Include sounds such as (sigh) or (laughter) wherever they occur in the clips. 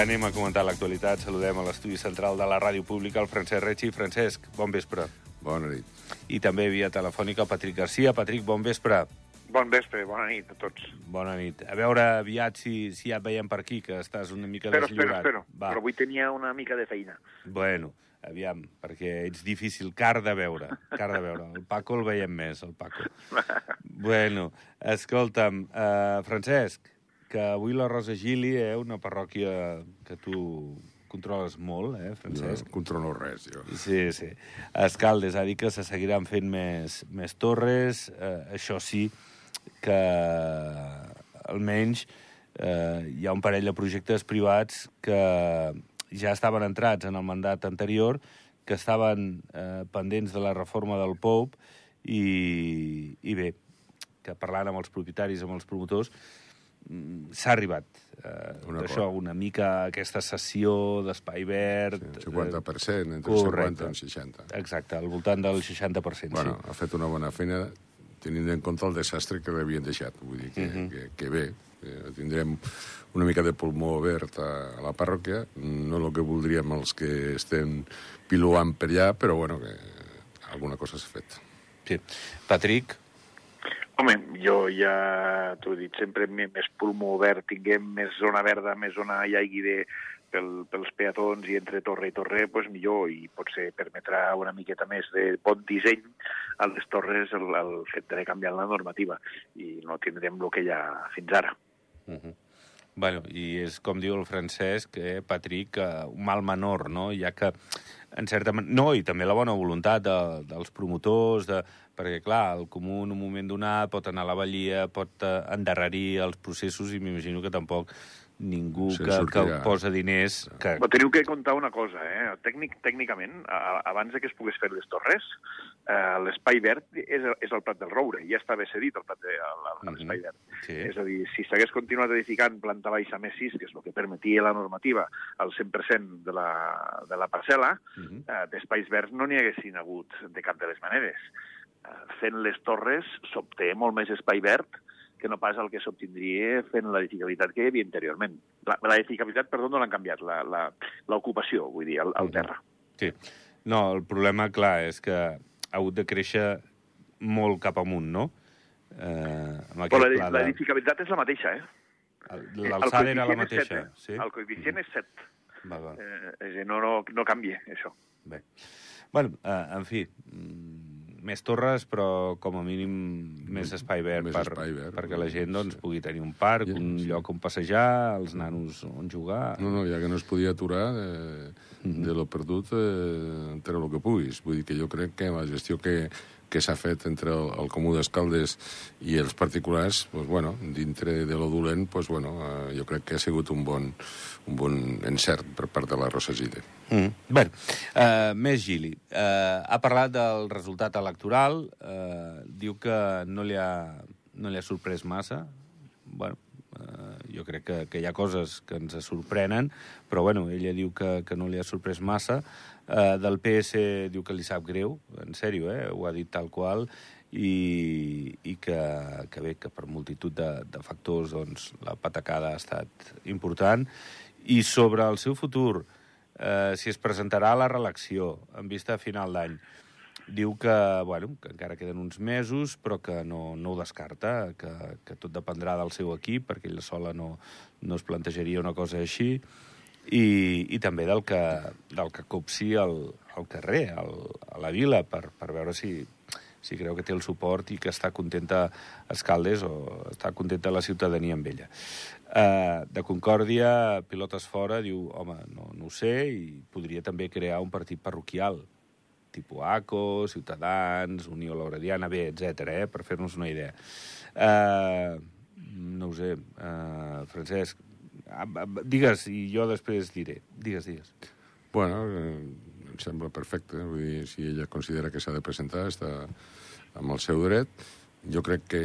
anem a comentar l'actualitat. Saludem a l'estudi central de la ràdio pública, el Francesc Rechi. Francesc, bon vespre. Bona nit. I també via telefònica Patrick Garcia. Patrick, bon vespre. Bon vespre, bona nit a tots. Bona nit. A veure aviat si, si ja et veiem per aquí, que estàs una mica Espero, espero, deslliurat. espero. Va. Però avui tenia una mica de feina. Bueno, aviam, perquè ets difícil, car de veure, car de veure. El Paco el veiem més, el Paco. (laughs) Bueno, escolta'm, uh, Francesc, que avui la Rosa Gili, eh, una parròquia que tu controles molt, eh, No Francesc? controlo res, jo. Sí, sí. Escaldes ha dit que se seguiran fent més, més torres. Eh, això sí, que almenys eh, hi ha un parell de projectes privats que ja estaven entrats en el mandat anterior, que estaven eh, pendents de la reforma del POUP i, i bé, que parlant amb els propietaris, amb els promotors, s'ha arribat eh, d'això, una mica aquesta sessió d'espai verd... Sí, 50%, entre correcte. 50 i 60. Exacte, al voltant del 60%, Bueno, sí. ha fet una bona feina tenint en compte el desastre que l'havien deixat. Vull dir que, Mhm. que, que bé, eh, tindrem una mica de pulmó obert a, a la parròquia, no el que voldríem els que estem piluant per allà, però bueno, que alguna cosa s'ha fet. sí. Patrick, Home, jo ja t'ho he dit, sempre més pulmó obert, tinguem més zona verda, més zona hi hagi de, pel, pels peatons i entre torre i torre, pues millor, i potser permetrà una miqueta més de bon disseny a les torres el, el fet de canviar la normativa, i no tindrem el que hi ha fins ara. uh -huh. bueno, i és com diu el Francesc, eh, Patrick, un mal menor, no? Ja que, en certa manera... No, i també la bona voluntat de, dels promotors, de, perquè, clar, el comú en un moment donat pot anar a la vallia, pot eh, endarrerir els processos i m'imagino que tampoc ningú que, que posa diners... Que, Però teniu que comptar una cosa, eh? Tècnic, tècnicament, a, abans de que es pogués fer les torres, eh, l'espai verd és, és el Prat del Roure, ja estava cedit el Prat de, a l'espai Mhm. verd. sí. És a dir, si s'hagués continuat edificant planta baixa més 6, que és el que permetia la normativa, al 100% de la, de la parcel·la, Uh -huh. eh, d'espais verds no n'hi haguessin hagut de cap de les maneres. Eh, fent les torres s'obté molt més espai verd que no pas el que s'obtindria fent l'edificabilitat que hi havia anteriorment. La- L'edificabilitat, perdó, no l'han canviat, la- la- l'ocupació, vull dir, el, el terra. Sí. No, el problema, clar, és que ha hagut de créixer molt cap amunt, no? Eh, amb Però la- de... l'edificabilitat és la mateixa, eh? L'alçada El era la mateixa, set, eh? sí? El coeficient és 7. Va, va. Eh, és dir, no, no, no canvia, això. Bé. Bueno, eh, en fi, mm, més torres, però com a mínim més espai verd, Més per, espai verd, perquè la gent doncs, sí. pugui tenir un parc, Ja, un sí. lloc on passejar, els nanos on jugar... No, no, ja que no es podia aturar eh, Mhm. de lo perdut, eh, treu el que puguis. Vull dir que jo crec que la gestió que, que s'ha fet entre el, el Comú d'Escaldes i els particulars, pues, bueno, dintre de lo dolent, pues, bueno, eh, jo crec que ha sigut un bon, un bon encert per part de la Rosa Gide. Mm. Bé, uh, més Gili. Uh, ha parlat del resultat electoral, uh, diu que no li ha, no li ha sorprès massa. Bueno, uh, jo crec que, que hi ha coses que ens sorprenen, però bueno, ella diu que, que no li ha sorprès massa. Uh, del PS diu que li sap greu, en sèrio, eh? ho ha dit tal qual, i, i que, que bé, que per multitud de, de factors doncs, la patacada ha estat important. I sobre el seu futur, eh, si es presentarà a la reelecció en vista a final d'any. Diu que, bueno, que encara queden uns mesos, però que no, no ho descarta, que, que tot dependrà del seu equip, perquè ella sola no, no es plantejaria una cosa així, i, i també del que, del que copsi al, al carrer, al, a la vila, per, per veure si, si creu que té el suport i que està contenta Escaldes o està contenta la ciutadania amb ella. Uh, de Concòrdia, pilotes fora, diu, home, no, no ho sé, i podria també crear un partit parroquial, tipus ACO, Ciutadans, Unió Laurediana, bé, etc, eh, per fer-nos una idea. Uh, no ho sé, uh, Francesc, digues i jo després diré. Digues, digues. Bueno, eh, em sembla perfecte. Vull dir, si ella considera que s'ha de presentar, està amb el seu dret. Jo crec que,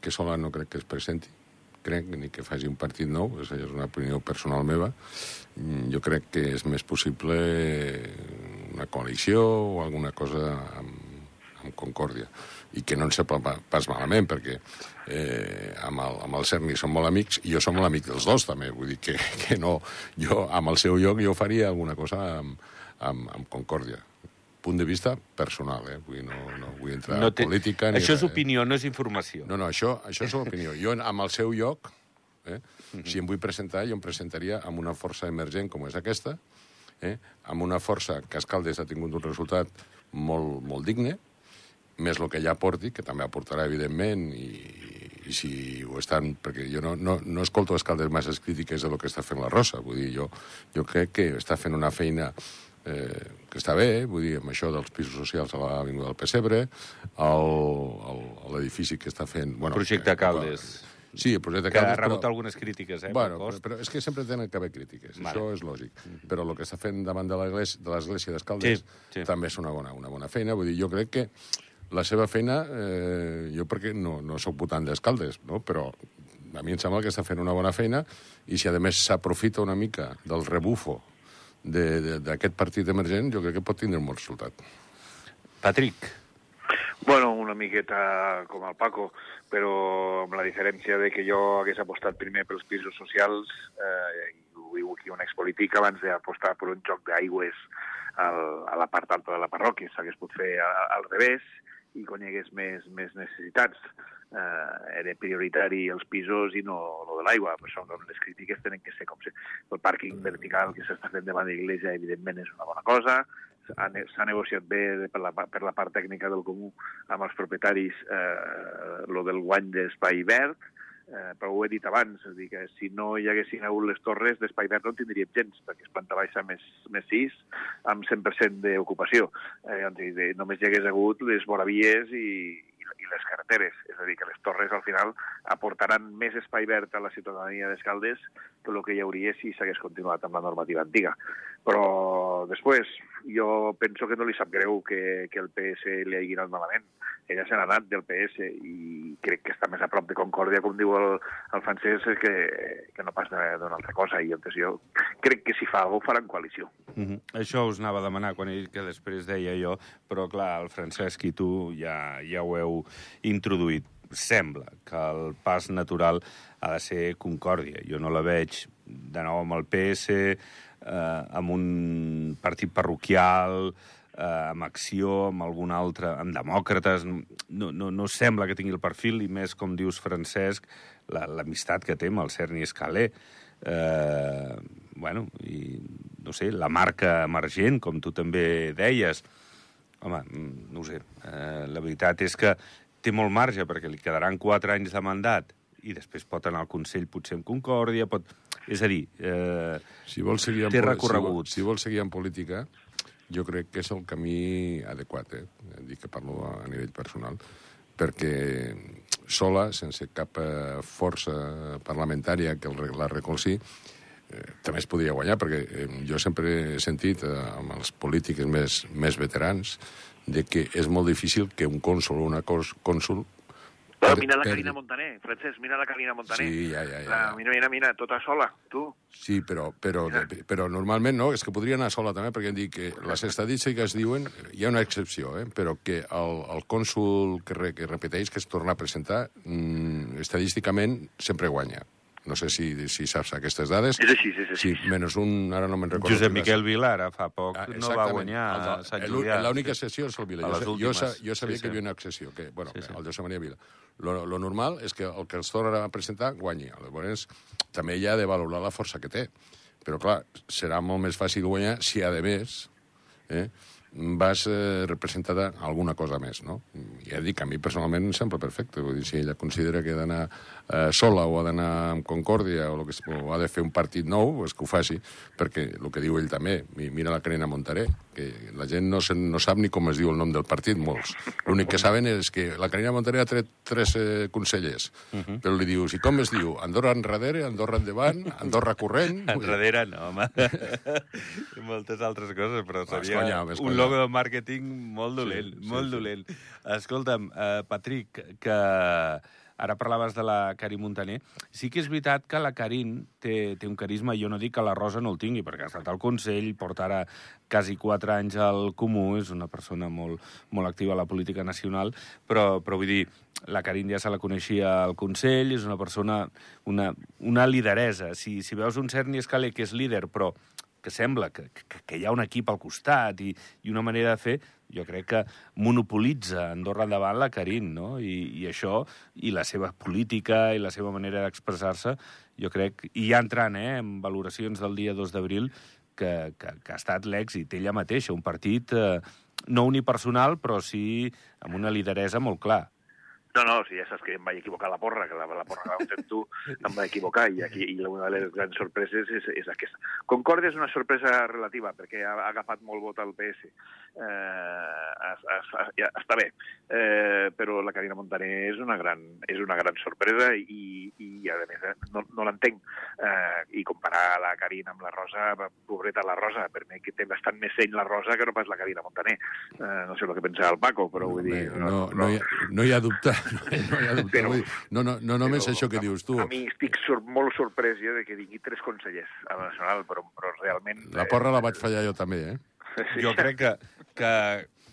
que sola no crec que es presenti. Crec ni que faci un partit nou, és una opinió personal meva. Mm, Jo crec que és més possible una coalició o alguna cosa amb Concòrdia. I que no ens sembla pas malament, perquè eh, amb, el, amb el Cerny som molt amics i jo som molt amic dels dos, també. Vull dir que, que no... Jo, amb el seu lloc, jo faria alguna cosa amb, amb, amb Concòrdia punt de vista personal, eh? Vull no, no vull entrar no té... en política... Ni això és opinió, no és informació. No, no, això, això és l'opinió. Jo, amb el seu lloc, eh? Uh -huh. si em vull presentar, jo em presentaria amb una força emergent com és aquesta, eh? amb una força que Escaldes ha tingut un resultat molt, molt digne, més el que ja porti, que també aportarà, evidentment, i, i si ho estan... Perquè jo no, no, no escolto Escaldes masses crítiques de lo que està fent la Rosa. Vull dir, jo, jo crec que està fent una feina eh, que està bé, vull dir, amb això dels pisos socials a l'Avinguda del Pessebre, l'edifici que està fent... Bueno, projecte que, Caldes. Sí, el projecte que Caldes... ha rebut però... algunes crítiques, eh? Bueno, però, però és que sempre tenen que haver crítiques, vale. això és lògic. Mm -hmm. Però el que està fent davant de l'església d'Escaldes sí, sí. també és una bona, una bona feina. Vull dir, jo crec que la seva feina, eh, jo perquè no, no sóc votant d'Escaldes, no? però a mi em sembla que està fent una bona feina i si a més s'aprofita una mica del rebufo d'aquest partit emergent, jo crec que pot tindre un bon resultat. Patrick. Bueno, una miqueta com el Paco, però amb la diferència de que jo hagués apostat primer pels pisos socials, eh, i ho diu aquí un expolític, abans d'apostar per un joc d'aigües a la part alta de la parròquia. S'hagués pot fer al revés i quan hi hagués més, més necessitats. Eh, era prioritari els pisos i no lo de l'aigua. Per això les crítiques tenen que ser com si el pàrquing vertical que s'està fent davant de l'església evidentment és una bona cosa, s'ha negociat bé per la, per la part tècnica del comú amb els propietaris eh, lo del guany d'espai verd, eh, però ho he dit abans, és dir, que si no hi haguessin hagut les torres d'espai verd no en tindríem gens, perquè és planta baixa més, més 6 amb 100% d'ocupació. Eh, dir, només hi hagués hagut les voravies i, i les carreteres. És a dir, que les torres al final aportaran més espai verd a la ciutadania d'Escaldes que el que hi hauria si s'hagués continuat amb la normativa antiga. Però després, jo penso que no li sap greu que, que el PS li hagi anat malament. Ella se n'ha anat del PS i crec que està més a prop de Concòrdia, com diu el, el francès, que, que no pas d'una altra cosa. I entonces jo crec que si fa alguna cosa faran coalició. Mm -hmm. Això us anava a demanar quan ell que després deia jo, però clar, el Francesc i tu ja, ja ho heu introduït. Sembla que el pas natural ha de ser Concòrdia. Jo no la veig de nou amb el PS, eh, amb un partit parroquial, eh, amb Acció, amb algun altre, amb Demòcrates... No, no, no sembla que tingui el perfil, i més, com dius, Francesc, l'amistat la, que té amb el Cerny Escalé. Eh, bueno, i no sé, la marca emergent, com tu també deies. Home, mm, no sé, eh, la veritat és que té molt marge, perquè li quedaran quatre anys de mandat i després pot anar al Consell potser en Concòrdia, pot... És a dir, eh, si vol seguir té recorregut. Si vol, si vol seguir en política, jo crec que és el camí adequat, eh? Dic que parlo a, a nivell personal, perquè sola, sense cap eh, força parlamentària que el, la recolzi, eh, també es podria guanyar, perquè eh, jo sempre he sentit eh, amb els polítics més, més veterans de que és molt difícil que un cònsul o una cònsul però mira la Carina Montaner, Francesc, mira la Carina Montaner. Sí, ja, ja, ja. La, mira, mira, mira, tota sola, tu. Sí, però, però, de, però normalment no, és que podria anar sola també, perquè hem dit que les estadístiques diuen, hi ha una excepció, eh, però que el, el cònsul que, re, que repeteix, que es torna a presentar, mmm, estadísticament sempre guanya. No sé si, si saps aquestes dades. És així, és així. Sí, menys un, ara no me'n recordo. Josep Miquel Vilar, fa poc, ah, no va guanyar a Sant Julià. L'única sessió és el Vila. Jo, jo, jo sabia sí, sí. que hi havia una excepció, que, bueno, sí, sí. el Josep Maria Vila. Lo, lo normal és que el que els torna a presentar guanyi. Llavors, també hi ha de valorar la força que té. Però, clar, serà molt més fàcil guanyar si, a més, eh, vas eh, representar alguna cosa més, no? Ja dic, a mi personalment em sembla perfecte. Vull dir, si ella considera que ha d'anar eh, sola o ha d'anar amb concòrdia o, lo que, o ha de fer un partit nou, pues que ho faci, perquè el que diu ell també, mira la Carina Montaré, que la gent no, se, no sap ni com es diu el nom del partit, molts. L'únic que saben és que la Carina Montaré ha tret tres eh, consellers, uh -huh. però li dius, i com es diu? Andorra enrere, Andorra endavant, Andorra corrent... (laughs) enrere no, home. (laughs) Moltes altres coses, però seria conya, un logo de màrqueting molt dolent, sí, molt sí, dolent. Sí. Escolta'm, uh, Patrick, que ara parlaves de la Karin Montaner. Sí que és veritat que la Karin té, té un carisma, jo no dic que la Rosa no el tingui, perquè ha estat al Consell, porta ara quasi quatre anys al Comú, és una persona molt, molt activa a la política nacional, però, però vull dir, la Karin ja se la coneixia al Consell, és una persona, una, una lideresa. Si, si veus un Cerny Escalé que és líder, però que sembla que, que, que hi ha un equip al costat i, i una manera de fer, jo crec que monopolitza Andorra endavant la Karin, no? I, I això, i la seva política i la seva manera d'expressar-se, jo crec, i ja entrant eh, en valoracions del dia 2 d'abril, que, que, que ha estat l'èxit ella mateixa, un partit eh, no unipersonal, però sí amb una lideresa molt clar. No, no, si ja saps que em vaig equivocar la porra, que la, la porra que vam tu, em vaig equivocar, i aquí i una de les grans sorpreses és, és aquesta. Concòrdia és una sorpresa relativa, perquè ha, ha agafat molt vot al PS. Eh, ja, està bé, eh, però la Carina Montaner és una gran, és una gran sorpresa i, i a més, eh, no, no l'entenc. Eh, I comparar la Carina amb la Rosa, pobreta la Rosa, per mi que té bastant més seny la Rosa que no pas la Carina Montaner. Eh, no sé el que pensa el Paco, però vull dir... No, no, no, hi, ha, no hi ha dubte no hi ha dubte. Però, no, no, no només però, això que dius tu. A mi estic sur molt sorprès jo de que vingui tres consellers a la Nacional, però, però realment... La porra la vaig fallar jo també, eh? Sí. (laughs) Jo crec que, que,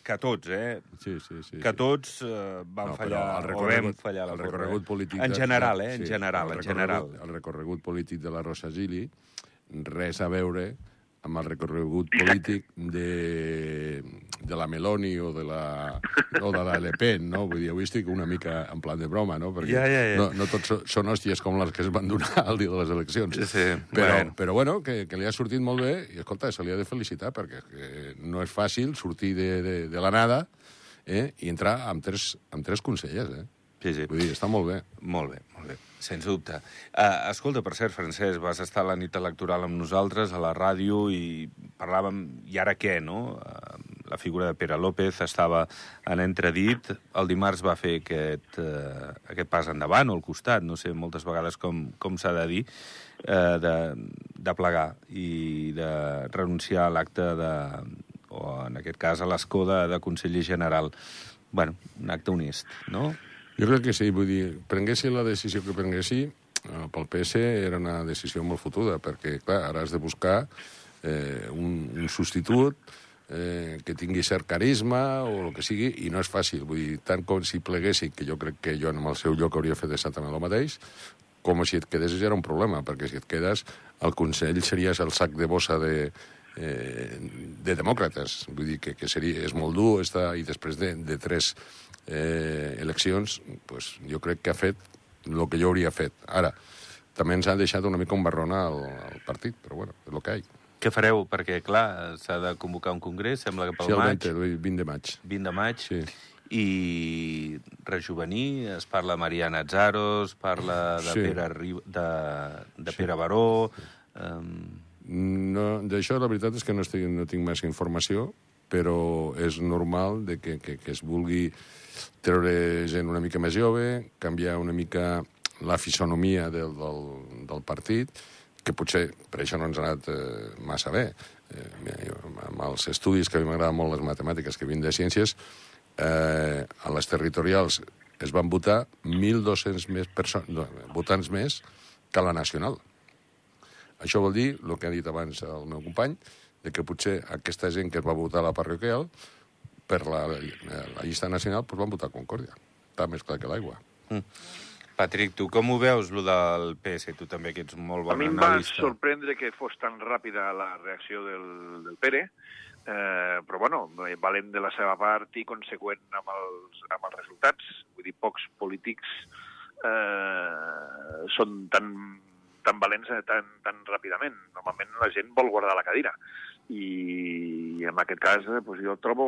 que tots, eh? Sí, sí, sí. Que tots eh, van no, fallar, el o vam fallar la el recorregut eh? polític... En general, eh? En sí, general, en general. El recorregut polític de la Rosa Gili, res a veure amb el recorregut polític de, de la Meloni o de la, o de la Le Pen, no? Vull dir, avui estic una mica en plan de broma, no? Perquè ja, ja, ja. No, no tots són hòsties com les que es van donar el dia de les eleccions. Sí, sí. Però, bueno. però bueno, que, que li ha sortit molt bé, i escolta, se li ha de felicitar, perquè no és fàcil sortir de, de, de la nada eh, i entrar amb tres, amb tres consellers, eh? Sí, sí. Vull dir, està molt bé. Molt bé, molt bé, sens dubte. Uh, escolta, per cert, Francesc, vas estar a la nit electoral amb nosaltres, a la ràdio, i parlàvem, i ara què, no? Uh, la figura de Pere López estava en entredit. El dimarts va fer aquest, uh, aquest pas endavant o al costat, no sé moltes vegades com, com s'ha de dir, uh, de, de plegar i de renunciar a l'acte de o en aquest cas a l'escó de, de conseller general. bueno, un acte honest, no? Jo crec que sí, vull dir, prenguessi la decisió que prenguessi, eh, pel PS era una decisió molt fotuda, perquè, clar, ara has de buscar eh, un, un substitut eh, que tingui cert carisma o el que sigui, i no és fàcil. Vull dir, tant com si pleguessi, que jo crec que jo en el seu lloc hauria fet exactament el mateix, com si et quedessis era un problema, perquè si et quedes, el Consell series el sac de bossa de, eh, de demòcrates. Vull dir que, que seria, és molt dur estar, i després de, de tres eh, eleccions, pues, jo crec que ha fet el que jo hauria fet. Ara, també ens ha deixat una mica un barrona al, al partit, però bueno, és el que hi ha. Què fareu? Perquè, clar, s'ha de convocar un congrés, sembla que pel sí, el maig. 20, 20 de maig. 20 de maig. Sí. I rejuvenir, es parla Mariana Atzaros, parla de Sí. Pere, Ri... de, de Pere Baró... Um, No, D'això la veritat és que no, estic, no tinc més informació, però és normal de que, que, que es vulgui treure gent una mica més jove, canviar una mica la fisonomia del, del, del partit, que potser per això no ens ha anat eh, massa bé. Eh, jo, amb els estudis, que a mi m'agraden molt les matemàtiques, que vinc de ciències, eh, a les territorials es van votar 1.200 més no, votants més que la nacional. Això vol dir, el que ha dit abans el meu company, de que potser aquesta gent que es va votar a la parroquial, per la, la llista nacional, doncs van votar Concòrdia. Està més clar que l'aigua. Patrick, tu com ho veus, lo del PS? Tu també, que ets molt A bon mi em va analista. sorprendre que fos tan ràpida la reacció del, del Pere, eh, però bueno, valent de la seva part i conseqüent amb els, amb els resultats. Vull dir, pocs polítics eh, són tan, tan valents eh, tan, tan ràpidament. Normalment la gent vol guardar la cadira. I en aquest cas eh, doncs jo trobo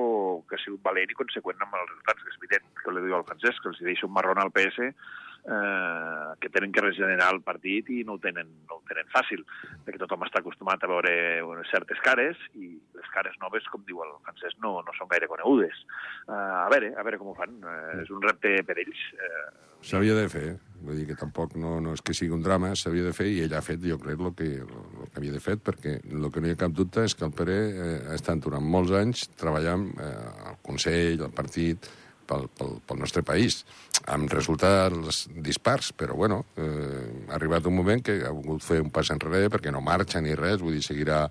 que ha sigut valent i conseqüent amb els resultats. És evident que li diu al Francesc, que els deixa un marrón al PS, eh, que tenen que regenerar el partit i no ho tenen, no ho tenen fàcil, perquè tothom està acostumat a veure certes cares i les cares noves, com diu el francès, no, no són gaire conegudes. Eh, a veure, a veure com ho fan. Eh, és un repte per ells. Eh, S'havia de fer, vull dir que tampoc no, no és que sigui un drama, s'havia de fer i ell ha fet, jo crec, el que, el que havia de fer, perquè el que no hi ha cap dubte és que el Pere eh, ha estat durant molts anys treballant eh, al Consell, al partit, pel, pel, pel nostre país, amb resultats dispars, però bueno, eh, ha arribat un moment que ha volgut fer un pas enrere perquè no marxa ni res, vull dir, seguirà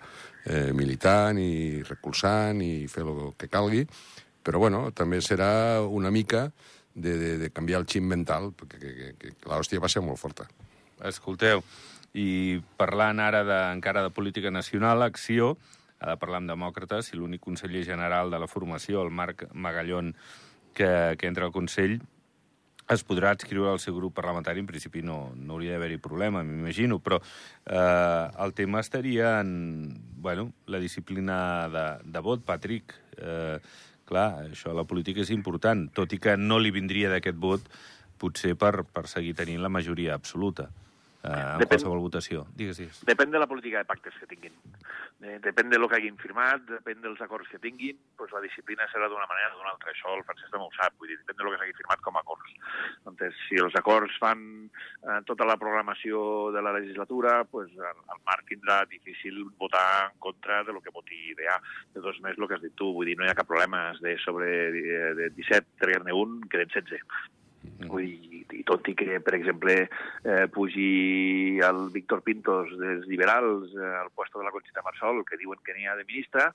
eh, militant i recolzant i fer el que calgui, però bueno, també serà una mica de, de, de canviar el xip mental, perquè que, que, que, que l'hòstia va ser molt forta. Escolteu, i parlant ara de, encara de política nacional, Acció, ha de parlar amb demòcrates, i l'únic conseller general de la formació, el Marc Magallón, que, que entra al Consell, es podrà adscriure al seu grup parlamentari, en principi no, no hauria d'haver-hi problema, m'imagino, però eh, el tema estaria en bueno, la disciplina de, de vot, Patrick. Eh, clar, això la política és important, tot i que no li vindria d'aquest vot, potser per, per seguir tenint la majoria absoluta eh, en Depèn- qualsevol votació. Digues, digues. Depèn de la política de pactes que tinguin. Eh, depèn de lo que hagin firmat, depèn dels acords que tinguin, pues la disciplina serà d'una manera o d'una altra. Això el Francesc també ho sap, vull dir, depèn de lo que s'hagi firmat com a acords. Entonces, si els acords fan eh, tota la programació de la legislatura, pues, el, el Marc tindrà difícil votar en contra de lo que voti IDEA. De dos més, el que has dit tu, vull dir, no hi ha cap problema de sobre eh, de 17, treure-ne un, queden 16. Vull dir, i tot i que, per exemple, eh, pugi el Víctor Pintos dels liberals eh, al puesto de la Conxita Marsol, que diuen que n'hi ha de ministra,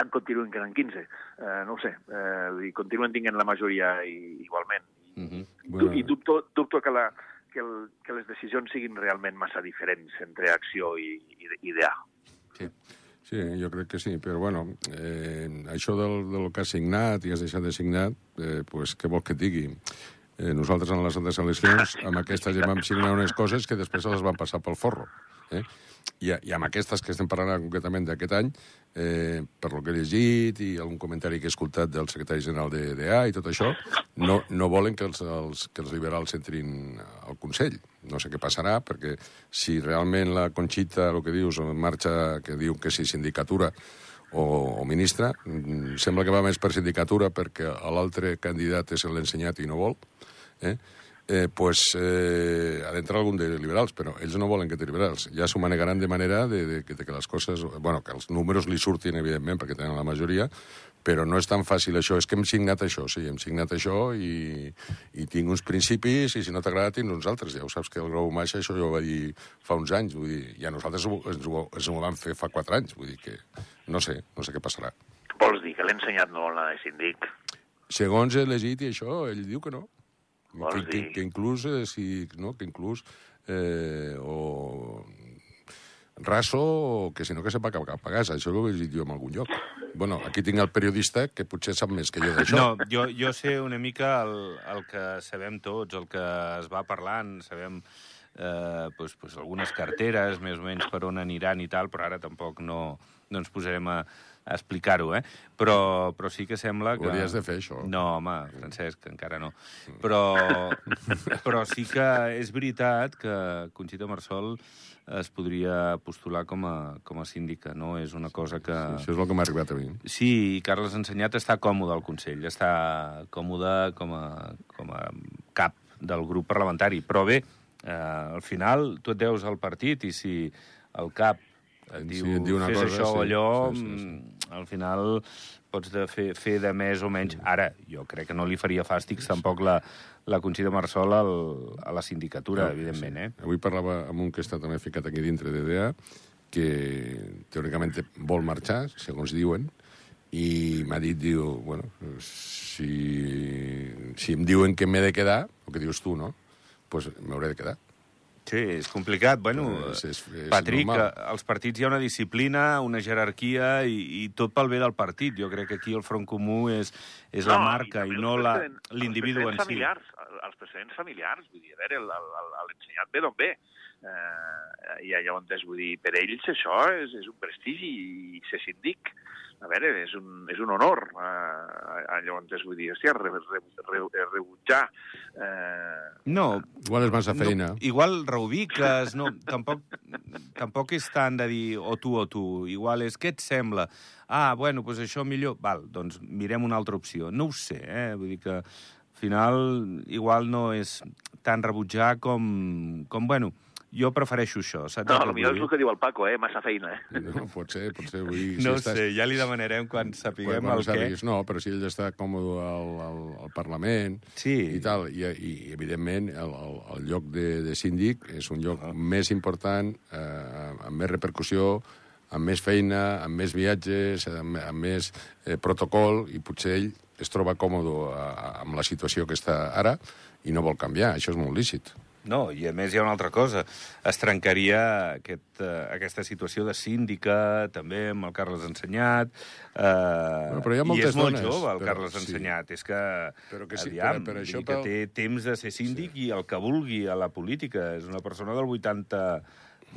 en continuen quedant 15. Eh, no ho sé, eh, dir, continuen tinguent la majoria i, igualment. Uh -huh. Bueno, I dubto, dubto que, la, que, el, que les decisions siguin realment massa diferents entre acció i, i, i DA. Sí. Sí, jo crec que sí, però bueno, eh, això del, del que has signat i has deixat de signat, eh, pues, què vols que et digui? Eh, nosaltres en les altres eleccions amb aquesta gent vam signar unes coses que després les van passar pel forro. Eh? I, I amb aquestes que estem parlant concretament d'aquest any, eh, per lo que he llegit i algun comentari que he escoltat del secretari general de DA i tot això, no, no volen que els, els, que els liberals entrin al Consell. No sé què passarà, perquè si realment la Conxita, el que dius, marxa, que diu que sí, sindicatura, o, o ministra, mm, sembla que va més per sindicatura perquè l'altre candidat és l'ensenyat i no vol, eh? eh, pues, eh, ha d'entrar algun de liberals, però ells no volen que té liberals. Ja s'ho manegaran de manera de, de, de que les coses... Bueno, que els números li surtin, evidentment, perquè tenen la majoria, però no és tan fàcil això. És que hem signat això, sí, hem signat això i, i tinc uns principis i si no t'agrada tinc uns altres. Ja ho saps que el Grau Maixa això jo ho va dir fa uns anys, vull dir, i a nosaltres ho- ens ho, ens ho vam fer fa quatre anys, vull dir que no sé, no sé què passarà. Vols dir que l'he ensenyat no la de síndic? Segons he llegit i això, ell diu que no. Que, que, que inclús, eh, si, no, que inclús eh, o raso o que si no que se'n va cap cap a casa. Això ho he llegit jo en algun lloc. Bueno, aquí tinc el periodista que potser sap més que jo d'això. No, jo, jo sé una mica el, el que sabem tots, el que es va parlant, sabem eh, pues, pues algunes carteres, més o menys per on aniran i tal, però ara tampoc no, no ens posarem a explicar-ho, eh? Però, però sí que sembla que... Ho hauries de fer, això. No, home, Francesc, encara no. Però, però sí que és veritat que Conxita Marsol es podria postular com a, com a síndica, no? És una cosa que... Això és el que m'ha arribat a mi. Sí, i Carles Ensenyat està còmode al Consell, està còmode com a, com a cap del grup parlamentari. Però bé, eh, al final tu et deus al partit i si el cap et Sí, diu, et diu una fes cosa, això o sí. allò, Sí, sí, sí. Al final pots de fer, fer de més o menys. Ara, jo crec que no li faria fàstics tampoc la, la Conxita Marsol al, a la sindicatura, No, evidentment, eh? Avui parlava amb un que està també ficat aquí dintre de DEA, que teòricament vol marxar, segons diuen, i m'ha dit, diu, bueno, si, si em diuen que m'he de quedar, el que dius tu, no?, doncs pues m'hauré de quedar. Sí, és complicat. Bueno, És- és- és Patrick, normal. eh, als partits hi ha una disciplina, una jerarquia i, i tot pel bé del partit. Jo crec que aquí el Front Comú és, és la marca i, també no l'individu en si. Familiars, els precedents familiars, vull dir, a veure, l'ensenyat ve d'on ve. Eh, I llavors, vull dir, per ells això és, és un prestigi i ser síndic, a veure, és un, és un honor. Eh, llavors, vull dir, hòstia, re, re, re, rebutjar... Eh, No, Igual és massa feina. No, igual reubiques, no, tampoc, tampoc és tant de dir o tu o tu. Igual és, què et sembla? Ah, bueno, doncs això millor... Val, doncs mirem una altra opció. No ho sé, eh? Vull dir que al final igual no és tan rebutjar com, com bueno, jo prefereixo això, saps? No, potser és el que diu el Paco, eh? Massa feina, eh? No, pot ser, pot ser. Vull dir, No ho estàs- sé, ja li demanarem quan sapiguem quan el què. No, però si ell està còmode al, al, al Parlament Sí. i tal, i, i evidentment el, el, el lloc de, de síndic és un lloc més important, eh, amb més repercussió, amb més feina, amb més viatges, amb, amb més eh, protocol, i potser ell es troba còmode a, amb la situació que està ara i no vol canviar. Això és molt lícit. No, i a més hi ha una altra cosa. Es trencaria aquest, uh, aquesta situació de síndica, també, amb el Carles Ensenyat. Uh, Bueno, però hi ha I és molt dones, jove, el però- Carles sí. Ensenyat. És que, Però que sí, aviam, per- per això que té temps de ser síndic i el que vulgui a la política. És una persona del 80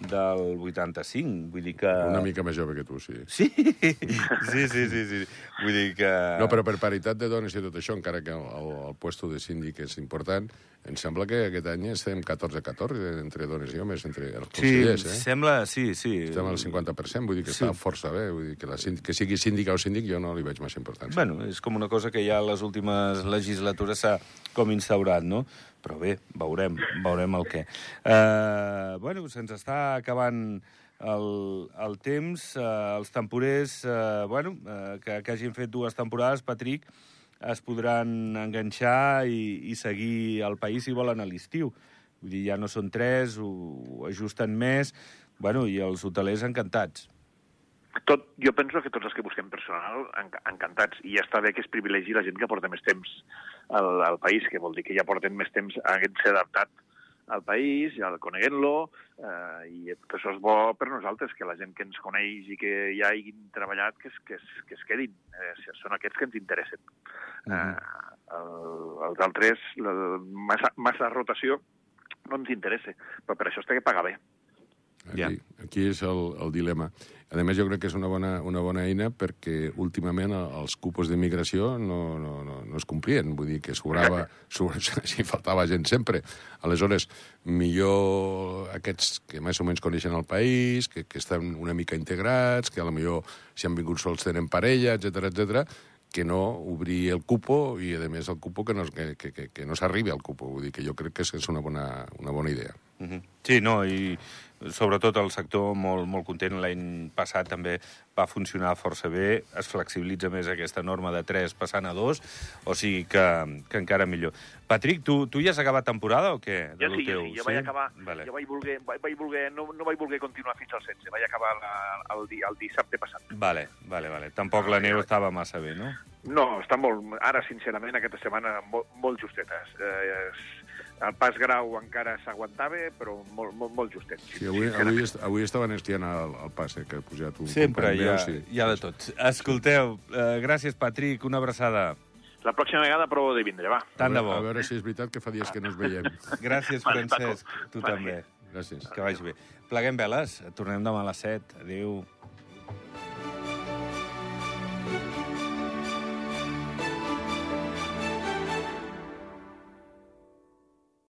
del 85, vull dir que... Una mica més jove que tu, sí. Sí, sí, sí, sí, sí. Vull dir que... No, però per paritat de dones i tot això, encara que el, el, el puesto de síndic és important, em sembla que aquest any estem 14-14 entre dones i homes, entre els Sí, consellers, eh? sembla, sí, sí. Estem al 50%, vull dir que Sí. està força bé. Vull dir que, la, síndic- que sigui síndica o síndic jo no li veig massa importància. Bueno, és com una cosa que ja a les últimes legislatures s'ha com instaurat, no? Però bé, veurem, veurem el què. Uh, bueno, se'ns està acabant el, el temps. Uh, els temporers, uh, bueno, uh, que, que hagin fet dues temporades, Patrick, es podran enganxar i, i seguir el país si volen a l'estiu. Vull dir, ja no són tres, ho, ho ajusten més, bueno, i els hotelers encantats. Tot, jo penso que tots els que busquem personal, enc encantats. I ja està bé que es privilegi la gent que porta més temps al, al país, que vol dir que ja porten més temps haguent-se adaptat al país, ja coneguent-lo, eh, i tot això és bo per nosaltres, que la gent que ens coneix i que ja hagin treballat, que es, que es, que es quedin. Eh, són aquests que ens interessen. Mhm. eh, el, els altres, la, massa, massa rotació, no ens interessa, però per això es té que pagar bé. Aquí, Ja. aquí és el, el dilema. A més, jo crec que és una bona, una bona eina perquè últimament el- els cupos d'immigració no, no, no, no es complien. Vull dir que sobrava, (laughs) sobre, (laughs) si faltava gent sempre. Aleshores, millor aquests que més o menys coneixen el país, que, que estan una mica integrats, que a lo millor si han vingut sols tenen parella, etc etc que no obrir el cupo i, a més, el cupo que no, que, que, que, no s'arribi al cupo. Vull dir que jo crec que és una, bona, una bona idea. Mhm. Sí, no, i sobretot el sector molt, molt content. L'any passat també va funcionar força bé, es flexibilitza més aquesta norma de 3 passant a 2, o sigui que, que encara millor. Patrick, tu, tu ja has acabat temporada o què? de Jo lo sí, jo teu? sí, jo vaig acabar, Vale. jo vaig voler, vaig, vaig voler no, no vaig voler continuar fins al 16, vaig acabar el, di, el dissabte passat. Vale, vale, vale. Tampoc la neu estava massa bé, no? No, està molt, ara sincerament aquesta setmana molt, molt justetes. Eh, el pas grau encara s'aguantava, però molt, molt, molt justet. Sí, avui, avui, est avui estaven estiant el, el passe que ha pujat un Sempre company hi ha, meu, sí. hi ha de tot. Escolteu, eh, gràcies, Patrick, una abraçada. La pròxima vegada provo de vindre, va. Tant de a, bo. a veure si és veritat que fa dies que no ens veiem. (laughs) Gràcies, Vale. Francesc. Tu Vale. també. Gràcies. Que vagi bé. Pleguem veles. Tornem demà a les 7. Adéu.